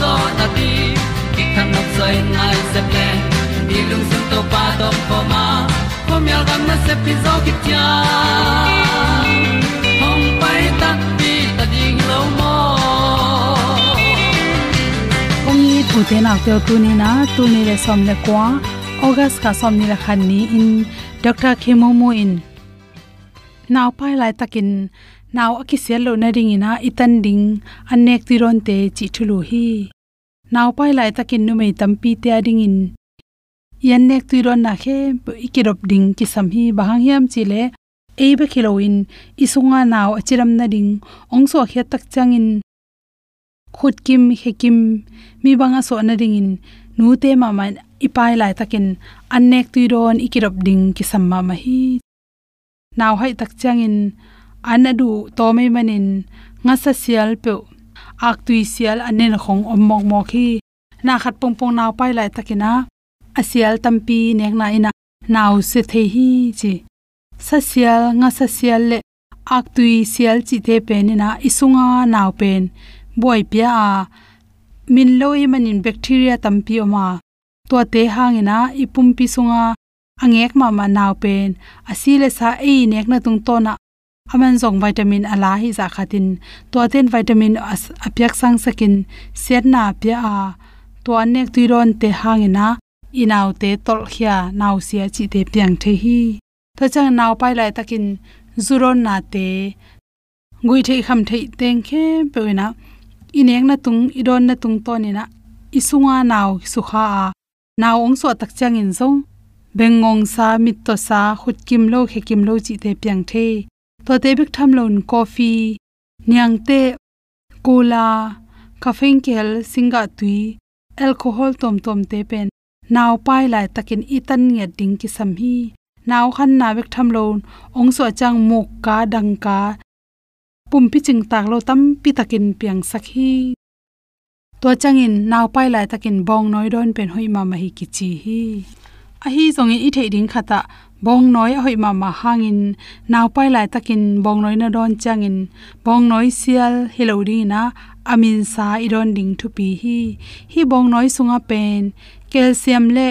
zo na ti ki kan nok sai nai se ple ni lung sun to pa to pa ma. Ko mi al gam na se pi zo ki tia hom pai ta ti ta ding lo mo ong ni thu te na te tu ni na? Tu ni le som le kwa august ka som ni la khan ni in. Dr khemo mo in. Naw pai lai takin naw aki sel lo na ring ina itan ding anek ti ron te chi thulu hi naw pai lai takin nu mei tampi te ading in yan nek tu ron na khe ikirop ding ki sam hi bahang hiam chi le ei be khiloin isunga naw achiram na ding ongso khe tak changin. Khut kim hekim mi banga so na ring in nu te ma ma ipai lai takin anek tu ron ikirop ding ki samma ma hi naw hai tak changin anadu tome manin nga sa sial pe ak tui sial anen khong ommok mok hi. Na khat pong pong naw pai lai takina. Asial tampi nek na ina naw se the hi chi. Sa sial nga sa sial le ak tui sial chi te pen na isunga naw pen. Boy pia a min loi manin bacteria tampi oma. To te hangina ipum pi sunga angek ma ma naw pen asile sa ei nek na tung to na aman zong vitamin ala hi za khatin. To ten vitamin apyak sang sakin. Set na pya a. To anek tuiron te hangena inaw te tol khia. Naw sia chi te piang the hi. To chang naw pai lai takin. Zuron na te. Gui thei kham thei teng khe pe ineng na tung, idon na tung to ni na isunga naw sukha a. Naw ong so tak chang in zong. Bengong sa, mit to sa, khut kim lo, khe kim lo chi te piang the to te bik tham lon coffee, niang te, cola, caffeine kel singa tui alcohol tom tom te pen naw pai lai takin itan nge ding ki sam hi naw khan na bek tham lo ong so chang muk ka dang ka, pum pi ching tak lo tam pi takin piang sakhi to changin naw pai lai takin bong noi don pen hoi ma ma hi ki chi hi a hi zong i the ding khata. Bong noi hoi ma ma hangin. Naw pai lai takin bong noi na don changin. Bong noi sial hello ding na amin sa i don ding thu pi hi. Hi bong noi sunga pen. Calcium le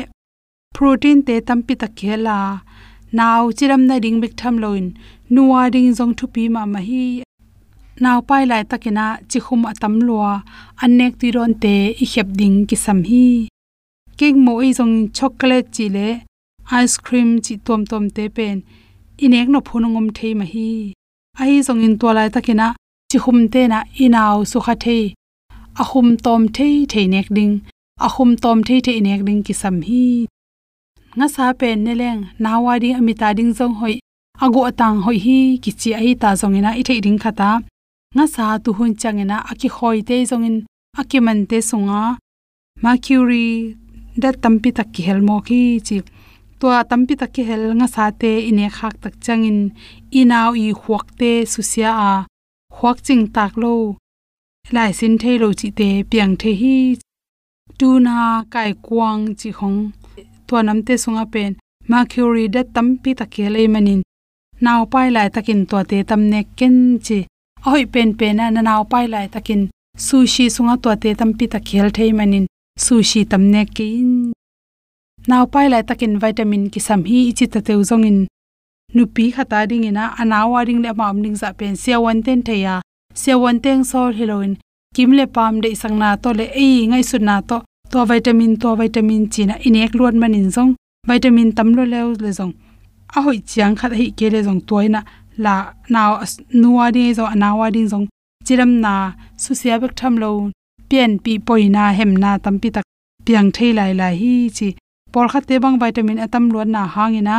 protein te tampi ta khela naw chiram na ding bik tham loin. Nuwa ding zong thu pi ma ma hi. Naw pai lai takina chi khum atam lua. Anek ti ron te i khep ding mo i jong chocolate chi le ice cream chi tom tom te pen. Inek no phunungom thei ma hi. Ai jong in to lai takina chi khum te na inaw su kha thei. A khum tom thei thei nek ding. A khum tom thei thei nek ding ki sam hi. Nga sa pen ne leng nawa ding amita ding jong hoi. Ago tang hoi hi ki chi ai ta jong ina i thei ding khata nga sa tu hun changena aki khoi te zongin aki man te sunga mercury da tampi tak ki hel mo ki chi to tampi tak ki hel nga sa te ine khak tak changin inaw i huak te susia a huak ching tak lo lai sin the lo chi te piang the hi tu na kai kwang chi hong. To nam te sunga pen. Mercury da tampi tak ki le manin. Naw pai lai takin to te tam ne ken chi. Ahoi pen pen na naw pai lai takin sushi sunga to te tampi tak khel thei manin sushi tamne ke in naw pai lai takin vitamin ki sam hi ichi ta teu zong in nupi khata ding ina anawa ding le mam ning za pen. Sia wan ten theya. Sia wan teng sol heroin kim le pam de sang na to le ei ngai su na to. To vitamin to vitamin china. Inek luan manin zong. Vitamin tam lo le le zong. A hoi chiang khat hi ke le zong toina la naw nuwa di zo anawa ding zong. Chiram na su sia bek tham lo pian pi poina hem na tam tak piang thei lai lai hi chi por kha te bang vitamin atam luan na hangina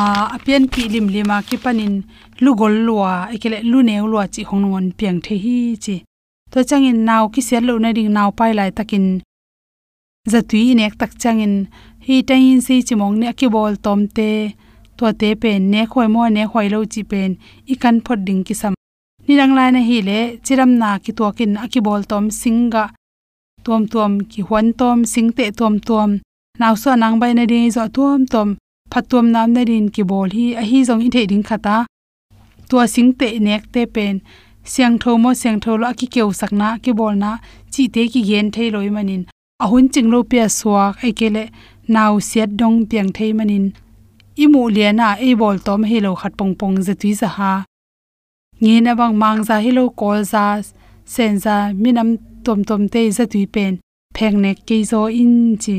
a pian pi lim lima ki panin lu gol lua, ekele lu neu lua chi hongon piang thei hi chi. To changin naw ki sel lo na ding naw pai lai takin zatui nek tak changin hi tain si chimong ne ki bol tom te to te pen ne khoi mo ne khoi lo chi pen ikan kan phot ding ki sam ni rang lai na hi le chiram na ki to kin aki bol tom singa tom tom ki hwan tom sing te tom tom naw so nang bai na ri zo tom tom phatom nam na rin ki bol hi, a hi zong i the ding khata. To sing te nek te pen. Siang tho mo, siang tho lo ki keu sakna ki bol na, chi te ki gen thei loi manin. Ahun ching lo pia suak, ai kele naw siat dong piang thei manin. Imu liana e bol tom helo khat pong pong za tui za ha nge na bang mang za helo kol za sen za minam tom tom te za tui pen. Pheng ne ke zo in chi.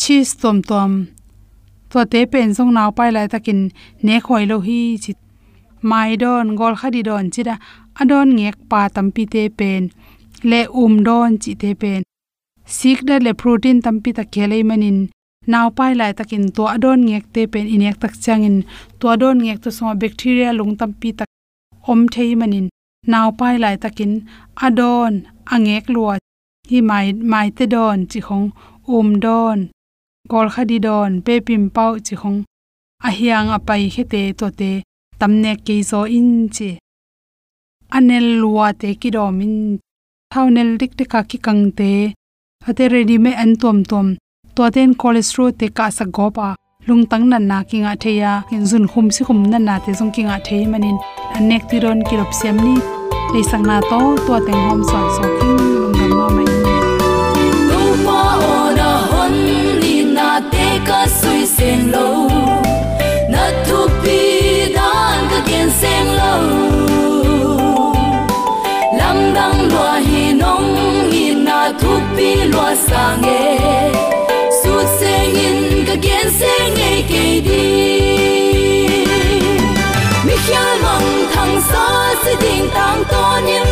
Chi tom tom. To te pen song naw pai lai takin ne khoi lo hi chi. Mai don, gol khadi don chi da. Adon ngek pa tampi te pen. Le um don chi te pen. Sik da le protein tampi ta khelei manin. Naw pai lai takin to adon ngek te pen inek tak changin to adon ngek to so bacteria lung tam pi tak om thei manin naw pai lai takin. Adon, angek lua hi mai mai te don, chi khong. Um don. Gol khadi don, pe pim pau, chi khong. A hiang a pai khete to te. Tamne ke zo in, chi. Anel lua te ki dom in. Thaunel dik dik ka ki kang te. Ate ready me an tom tom to ten cholesterol te ka sa gopa lung tang nan na ki nga theya in zun khum si khum nan na te zung ki nga thei manin anek ti ron ki rop siam ni. Ei sang na to to teng hom sang so ki lung dam ma mai no pa ona hon li na te ka sui sen lo. Na tu pi dan ka ken sen lo. Lam dang lo hi nong ni na tu pi lo sang e se nge mi khia mong thang sa se tang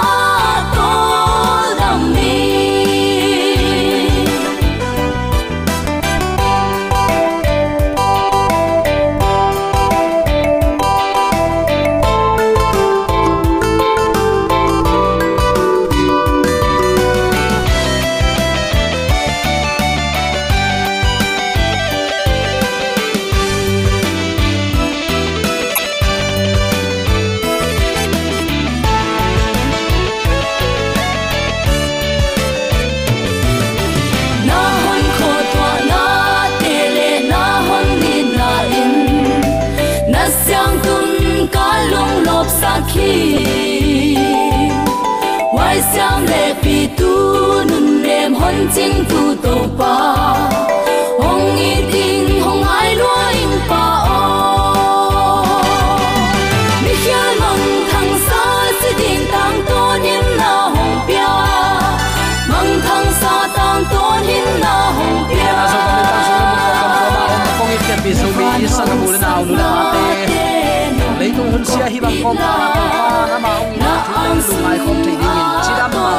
sia hi bang kom pa to pa na ma ong ina thu le lu mai khom thei ding in chidam ma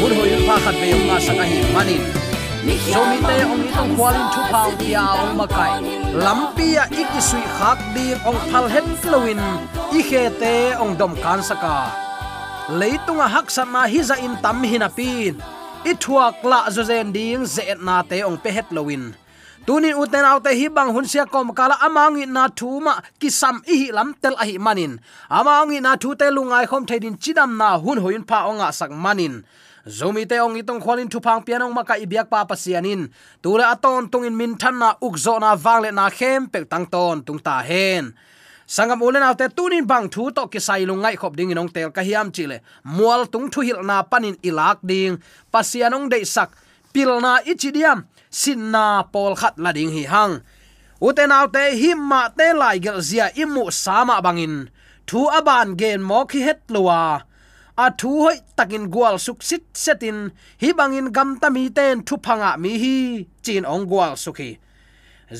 hun hoi pha khat ve ông sa ka hi manin so mi te ong i tong khwalin thu phang pia ong ma kai lampia suy khak ding ong thal het flowin i khe te ong dom kan saka leitunga hak mà hi za in tam hina pin i thuak la zo zen ding ze na te ong pe het lowin tunin uten autte hi bang hun sia kom kala amangi na thuma kisam i hi lam tel a hi manin. Amangi na thu te lungai khom thedin chidam na hun hoin pha onga sak manin. Zomi te ong itong khwalin thu phang pianong maka ibyak pa pasianin tula aton tungin min than na ukzo na wangle na khem pek tang ton tung ta hen. Sangam ulen autte tunin bang thu to ki sai lungai khop ding inong tel ka hiam chile mual tung thu hil na panin ilak ding. Pasianong de sak. Pilna ichidiam sinna pol khat la ding hi hang. Uten him himma te lai gel zia imu sama bangin. Thu aban gen mo khi het luwa a thu hoi takin gwal suk sit setin. Hi bangin gam ta mi ten thu phanga mi hi. Chin ong gwal sukhi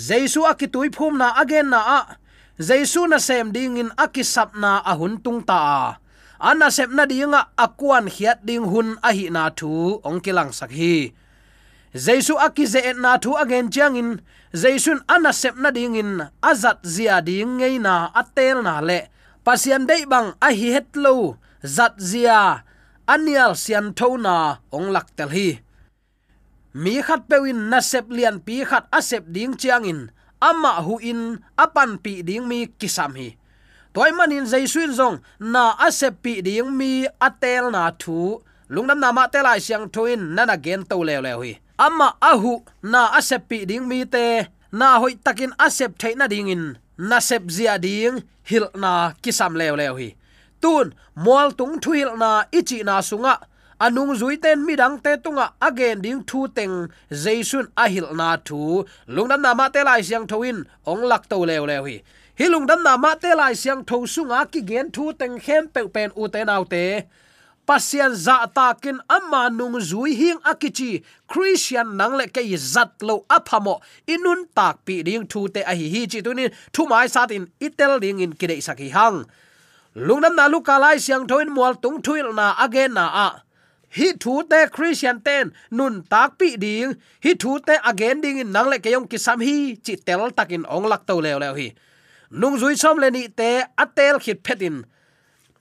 jesu akitui phum na again na a. Jesu na sem ding in akisap na ahun tung ta ana sep na dinga akuan hiat ding hun a hi na thu ong kilang sakhi Jesus akize et na thu again chiang in jaisun ana sep na ding in azat zia ding ngei na atel na le. Pasian dei bang a hi het lo, zat zia, anial sian thona ong lak tel hi. Mi khat pewin na sep lian pi khat a ding chiang in ama hu in, apan pi ding mi kisam hi. Toy manin jaisuin zong, na asep pi ding mi atel na thu. Lungnam na ma te lai siang thoin nana gen to lew lew hi ama ahu na asep pi ding mi te, na hoi takin asep theina ding in, na sep zia ding, hil na kisam lew lew hi. Tun mol tung thu hil na ichi na sunga, anung zui ten midang te tunga again ding thu teng jaisun ahil na thu. Lungdam na ma te lai siang thoin ong lak to lew lew hi. Hilungdam na ma te lai siang tho sunga ki gen thu teng khem pe pen u te nau te pasian za takin amma nung zui hing akichi, christian nang le ke zat lo aphamo. Inun tak pi ding thu te a hi hi chi tunin, thu mai satin itel ding in kidei saki hang. Lungnam na luka lai siang thoin mual tung thuil na again na a. Hi thu te christian ten, nun tak pi ding. Hi thu te again ding in nang le ke yong kisam hi, chi tel takin ong lak to le le hi. Nung zui som le ni te atel khit phetin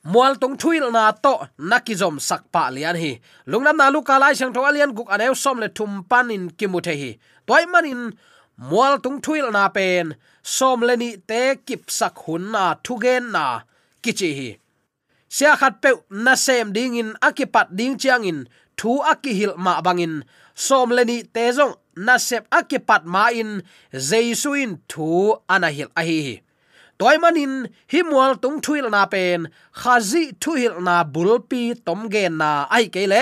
mual tung thuil na to nakizom sakpa lian hi. Lungnam na lu kalai sang to alian guk anew som le thum panin kimuthe hi. Toy manin mual tung thuil na pen, som le ni te kip sak hun na thugen na kichi hi. Sia khat pe na sem ding in akipat ding chiang in, thu akihil ma bangin som le ni te zong, na sep akipat ma in jesuin thu anahil ahi hi toy manin himwal tung thuil na pen khazi thuil na bulpi tomge na, ai kele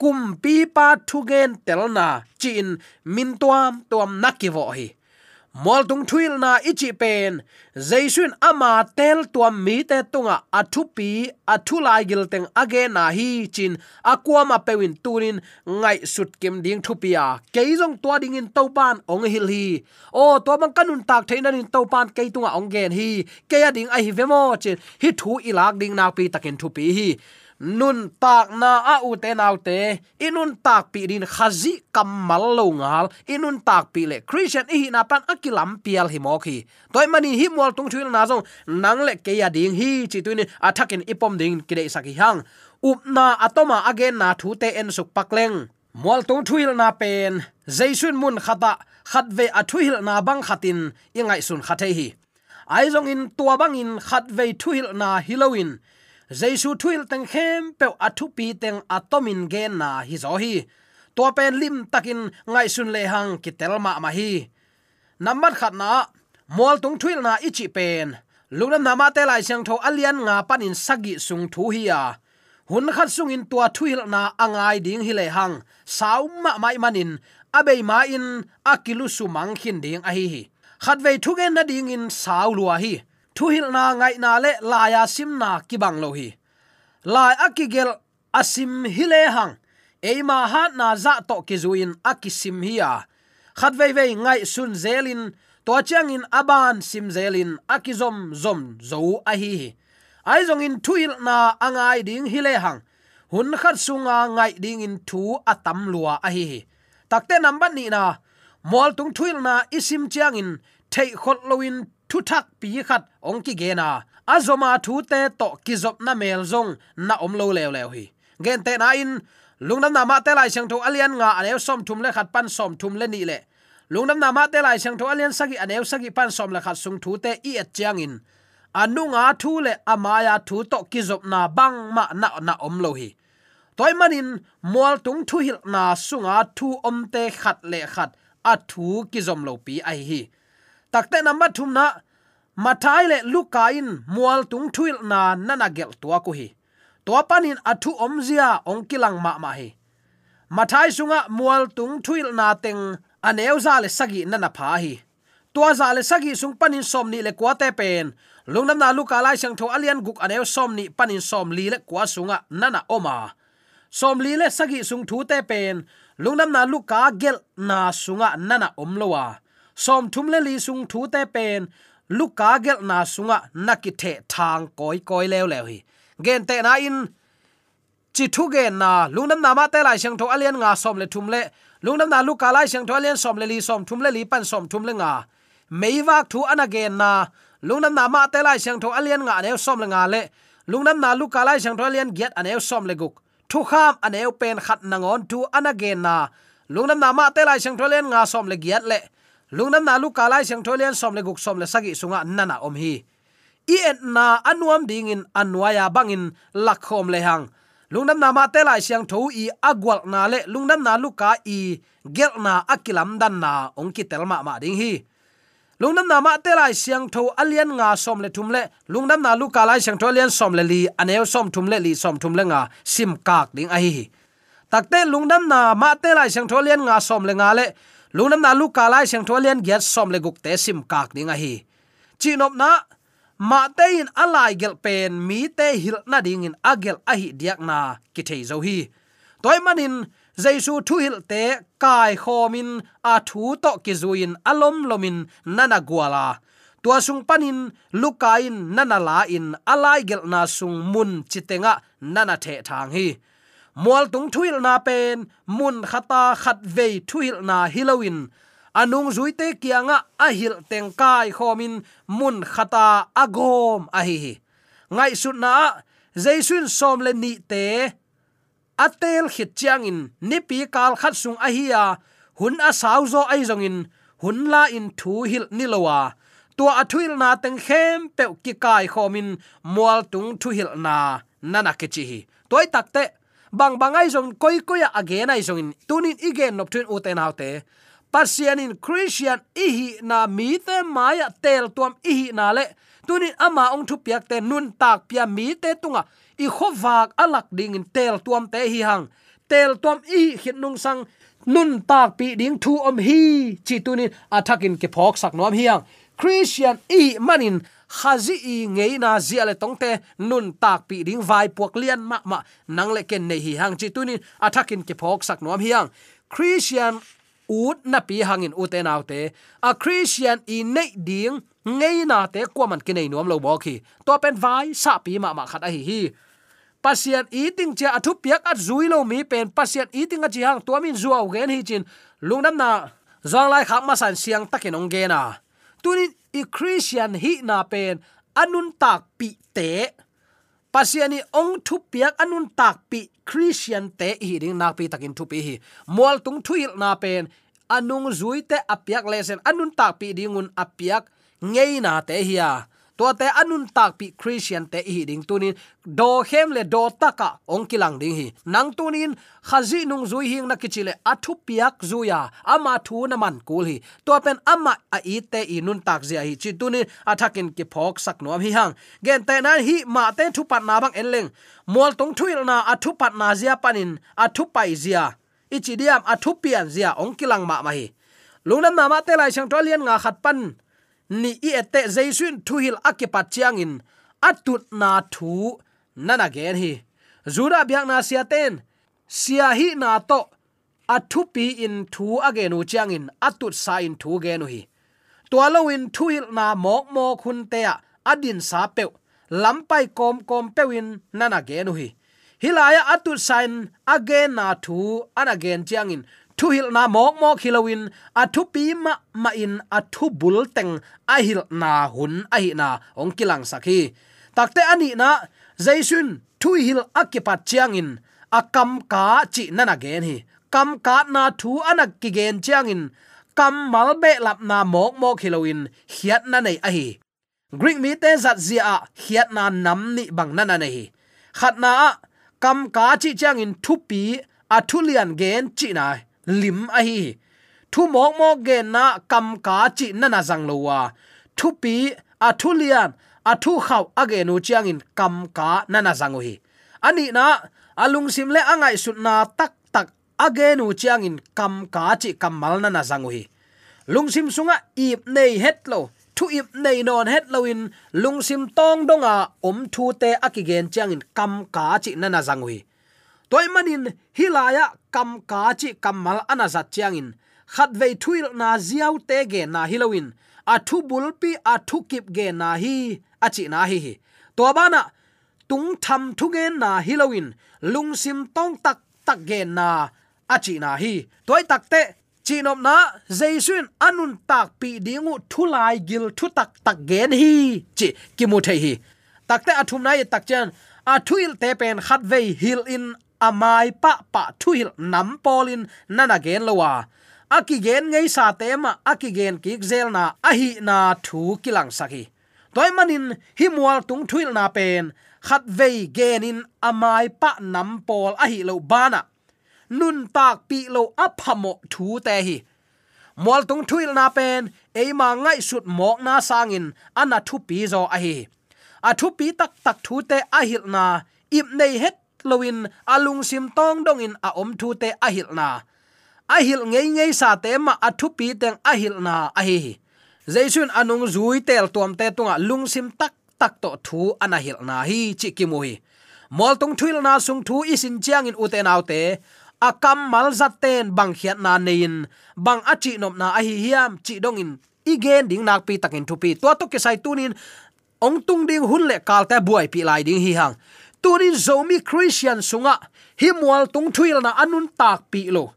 kum pi pa thugen telna chin min tuam tuam nakivo hi mol tung thuil na ichi pen. Jaisun ama tel tuam mi te tunga athu pi, athu lai gil teng age na hi chin. Akwa ma pewin tunin ngai sut kim ding thu pia. Keizong to ding in topan ong hil hi. O to bang kanun tak thein in topan ke tunga ong gen hi. Ke ding ai hi vemo chin. Hi thu ilak ding na pi takin thu pi hi nun tak na a u te nau te inun tak pi din khazi kamal lo ngal inun tak pi le christian hi na pan akilam pial hi mo khi toy mani hi mol tung thil na zong, nang le ke ya ding hi chi tu ni athakin ipom ding kidei saki hang. Up na atoma again na thu te en suk pakleng mol tung thuil na pen, jaisun mun khata, khat ve athuil na bang khatin ingai sun khathe hi. Aizong in tua bang in khat ve thuil na hiloin jaisu thuil teng khem pe athu pi teng atomin gen na hi zo hi. To pen lim takin ngai sun le hang ki telma ma hi. Namat khat na mol tung thuil na ichi pen. Lungnam nama te lai siang tho alian nga panin sagi sung thu hi ya hun khat sung in tua thuil na angai ding hi le hang. Sau ma mai manin abei ma in akilu su mang khin ding a hi hi. Khat ve thu gen na ding in sau lua hi thuhil na ngai na le laya sim na ki bang lo hi. Lai akigel asim hile hang. Eima hat na za to ki zuin akisim hiya khat vei vei ngai sun zelin, to chang in aban sim zelin akizom zom zo a hi ai zong in thuil na angai ding hile hang. Hun khat sunga ngai ding in thu atam lua a hi takte number ni na, mol tung thuil na isim chiang in thei khot loin thu thak pi khat ong ki gena. Azoma thu te to kizop na mel zong na om lo lew lew hi. Gen te na in lungnam na ma te lai sang tho alian nga anew som thum le khat pan som thum le ni le. Lungnam na ma te lai sang tho alian sagi anew sagi pan som le khat sung thu te i et chiang in. Anu nga thu le amaya thu to kizop na bang ma na na om lo hi. Toy manin mual tung thu hil na sunga thu om te khat le khat a thu kizom lo pi ai hi takte number thum na, mathai le lukain mual tung thuil na nana gel tua ko hi. To panin athu omzia ongkilang ma ma hi. Mathai sunga mual tung thuil na teng aneu za le sagi nana pha hi. Tua za le sagi sung panin som ni le kwate pen. Lungnam na luka lai sang tho alian guk aneu som ni panin som li le kwa sunga nana oma. Som li le sagi sung thu te pen. Lungnam na luka gel na sunga nana omlowa som thum le li sung thu te pen luka gel na sunga nakithe thang koi koi lew lew hi gen te na in chi thu ge na lungnam na ma te lai sang tho alian nga som le thum le lungnam na luka lai sang tho alian som le li som thum le li pan som thum le nga meiwak thu ana gen na lungnam na ma te lai sang tho alian nga ne som le nga le lungnam na luka lai sang tho alian get ane som le guk thu kham ane pen khat nangon thu ana gen na lungnam na ma te lai sang tho alian nga som le giat le lungnam na lu kalai sang tholian som le guk som le sagi sunga nana om hi. I et na anuam ding in anwaya bangin lakhom le hang. Lungnam na ma te lai siang tho i agwal na le lungnam na luka i gel na akilam dan na ongki telma ma ding hi. Lungnam na ma te lai siang tho alian nga som le thum le lungnam na luka lai siang tho alian som le li aneu som thum le li som thum le nga sim kak ding a hi takte lungnam na ma te lai siang tho alian nga som le nga le lungnam na lu kalai seng tholian gyat som le guk te sim kak ding a hi. Chinop na, ma te in alai gel pen, mi te hil na ding in agel a hi diak na, ki thei zo hi. Toy manin jaisu thu hil te, kai khomin a thu to ki zuin alom lomin nana gwala tua sung panin lukain nana la in alai gel na sung mun chitenga nana the thang hi mual tung thuil na pen, mun khata khat ve thuil na hilowin anung zuite kianga ahil tengkai khomin, mun khata agom ahi ngai su na, jaisun som le ni te atel khit chiang in nipi kal khat sung ahia hun a sau zo ai zong in, hun la in thu hil nilowa tua athuil na teng khem pe ki kai khomin, mual tung thu hil na, nana ke chi hi. Toy takte bang bangai zong koi koi again ai zong in tunin igen nop thun uten persian in christian ihi na mi te maya tel tuam ihi na le. Tunin ama ong thu piak te nun tak pia mi te tunga. I khowak alak ding in tel tuam te hi hang. Tel tuam i hit nung sang nun tak pi ding thu om hi. Chi tunin athakin ke phok sak nom hiang christian i manin khazi i ngei na zia le tongte nun tak pi ding vai puak lian ma ma, nang le ken nei hi hang chi tunin athakin ke phok sak nom hiang. Christian ut na pi hangin uten autte a christian i nei ding ngei na te ke nei nuam lo bo khi to pen vai, sa pi ma ma khat a hi hi. Pasien eating cha athu piak at zui lo mi pen, pasien eating a chi hang to min zuaw gen hi chin. Lungnam na zong lai khak ma san siang takin ong ge na tunin i christian hi na pen anun tak pi te. Pasiani ong thu piak anun tak pi christian te hi ding nak pi takin thu pi hi. Mol tung thuil na pen anung zui te apiak lesen anun tak pi dingun apiak ngei na te hiya to te anun tak pi christian te hi ding tunin. Do hem le do taka ong kilang ding hi. Nang tunin, khazi nung zui hing na kichile athu piak zuya. Ama thu na man kul hi. To pen ama a i te i nun tak zia hi. Chi tunin athakin ki phok sak nuam hi hang. Gen te na hi ma te thu pat na bang enleng. Mol tung thuil na athu pat na zia panin athu pai zia. Ichi diam athu pian zia ong kilang ma ma hi. Lungnam na ma te lai chang tolian nga khat pan ni i ete jaisun thu hil akipat chiangin atut na thu nana gen hi. Zura biak na sia ten. Sia hi na to. Athu pi in thu agenu chiangin atut sa in thu genu hi. Tualo in thu hil na mok mo khun te a. Adin sa pe lampai kom kom pewin nana genu hi. Hilaya atut sign again na thu an again chiangin thu hil na mok mok hilawin, a thu pi ma ma in, a thu bul teng, a hil na hun, a hi na ong kilang sakhi. Takte ani na, jaisun thu hil akipat chiang in, a kam ka chi nana gen hi. Kam ka na thu anak ki gen chiang in, kam mal be lap na mok mok hilawin, hiat na nei a hi. Greek mi te zat zia hiat na nam ni bang na na nei khat na kam ka chi chiang in thu pi, a thu lian gen chi na lim a hi. Thu mok mok ge na kam ka chi na na zang lo wa. Thu pi, a thu lian, a thu khaw age nu chiang in kam ka na na zang hi. Ani na alung sim le angai sut na tak tak age nu chiang in kam ka chi kam mal na na zang hi. Lung sim sunga ip nei het lo. Thu ip nei non het lo in lung sim tong donga om thu te akigen chiang in kam ka chi na na zang hi. Toy manin hilaya kam ka chi kamal anazat chiangin. Khat vei thuil na ziau te ge na hilowin a thu bulpi a thu kip ge na hi, a chi na hi hi. To bana tung tham thu ge na hilowin lung sim tong tak tak ge na, a chi na hi. Toy tak te chinom na, jaisun anun tak pi dingu thulai gil thu tak tak gen hi, chi kimu the hi. Takte athum na ye tak chan a thuil te pen khat vei hil in amai pa pa thuil nam polin nana gen lowa. Aki gen ngei sa tema aki gen ki zel na ahi na thu kilang saki. Toy manin hi mual tung thuil na pen, khat vei genin amai pa nam pol ahi lo bana. Nun tak pi lo aphamo thu te hi. Mual tung thuil na pen eima ngai sut mok na sangin, ana thu pi zo ahi. A thu pi tak tak thu te ahil na ip nei het loin alung sim tong dong in a om thu te a hil na. A hil ngei ngei sa te ma a thu pi teng a hil na a hi jaisun anung zui tel tuam te tunga lung sim tak tak to thu ana hil na hi chi ki mu hi. Mol tung thuil na sung thu isin chiang in uten autte akam mal zat ten bang khiat na nein. Bang achi nop na a hi hiam chi dong in igen ding nak pi takin thu pi. To to ke sai tunin. Ong tung ding hun le kal ta buai pi lai ding hi hang tunin zomi christian sunga. Himwal tung thuil na anun tak pi lo.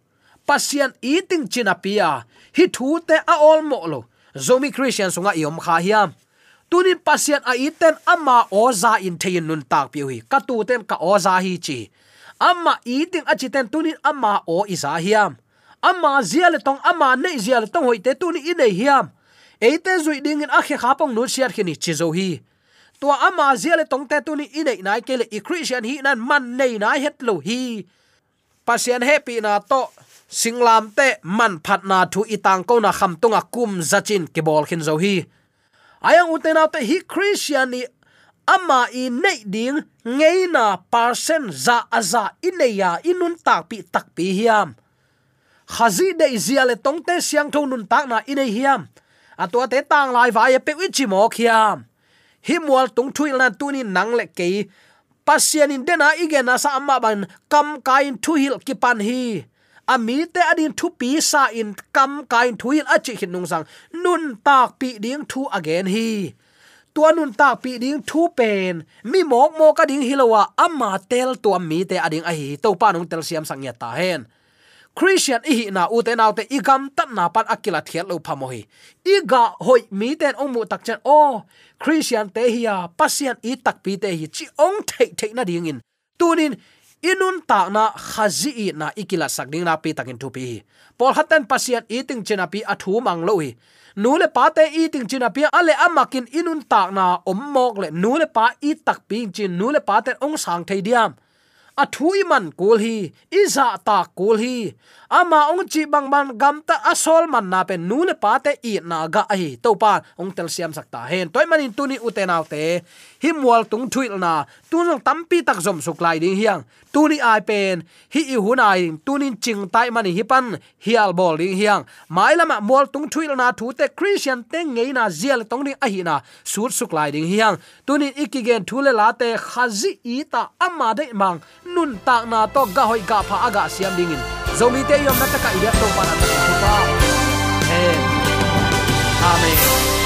Pasian eating china pia hi thu te a ol mo lo. Zomi christian sunga iom kha hiam. Tunin pasian a iten ama oza in thein nun tak pi hi ka tu ten ka oza hi chi. Amma eating a chiten tunin ama o isa hiam. Ama zial tong, ama nei zial tong hoite tuni inei hiam. Eite zui ding in akhe khapong nu siat khini chizo hi tua ama le tong te tuni ine nai kele i christian hi nan man nei na het lo hi. Pasian happy na to, singlam te man phat na thu itang ko na kham tunga kum zachin ke bol khin zo hi. Ayang utena te hi christian ni ama i nei ding ngei na parsen za aza ineya inun tak pi tak pi hiam. Khazi de ziale tong te siang thon nun tak na ine hiam. Atua te tang lai va ye pe chi mo khiam himwal tung thui na tuni nang le ke. Pasian in dena igen na sa amma ban kam kain thu hil ki pan hi. Ami te adin thu pi sa in kam kain thu hil achi hin nung sang. Nun tak pi ding thu again hi. Tua nun tak pi ding thu pen. Mi mok mo ka ding hilowa amma tel tu mi te ading a hi. To pa tel siam sang ya ta hen christian i hi na u te nau te igam tat na pat akila thiat lo phamo hi iga hoi mi ten ong mu tak chen. O, christian te hiya pasian i tak pi te hi. Chi ong thei thei na ding in. Tunin, inun ta na khazi i na ikila sak ding na pi takin thu pi pol hatan pasian i ting chena pi athu mang lo hi. Nu le pa te i ting china pi ale amakin inun tak na om mok le. Nu le pa i tak pi chin. Nu le pa te ong sang thei diam a thui man kul hi iza ta kul hi ama ong chi bang ban gam ta asol man na pe nu le pa te i na ga ai to pa, ong tel siam sakta hen. Toy manin tuni utenaw te him wal tung thuil na. Tunong tampi tak zom suklai ding hiang. Tuni ai pen. Hi i hunai tunin ching tai mani hi pan. Hial bol ding hiang. Mai lama mol tung thuil na thu te christian te ngei na zial tong ding a hi na. Sur suklai ding hiang. Tunin ikigen thule la te khazi i ta ama de mang. Nun ta na to ga hoi ga pha aga siam ding in zomi te yom na ta ka ide to pa na ta pa amen amen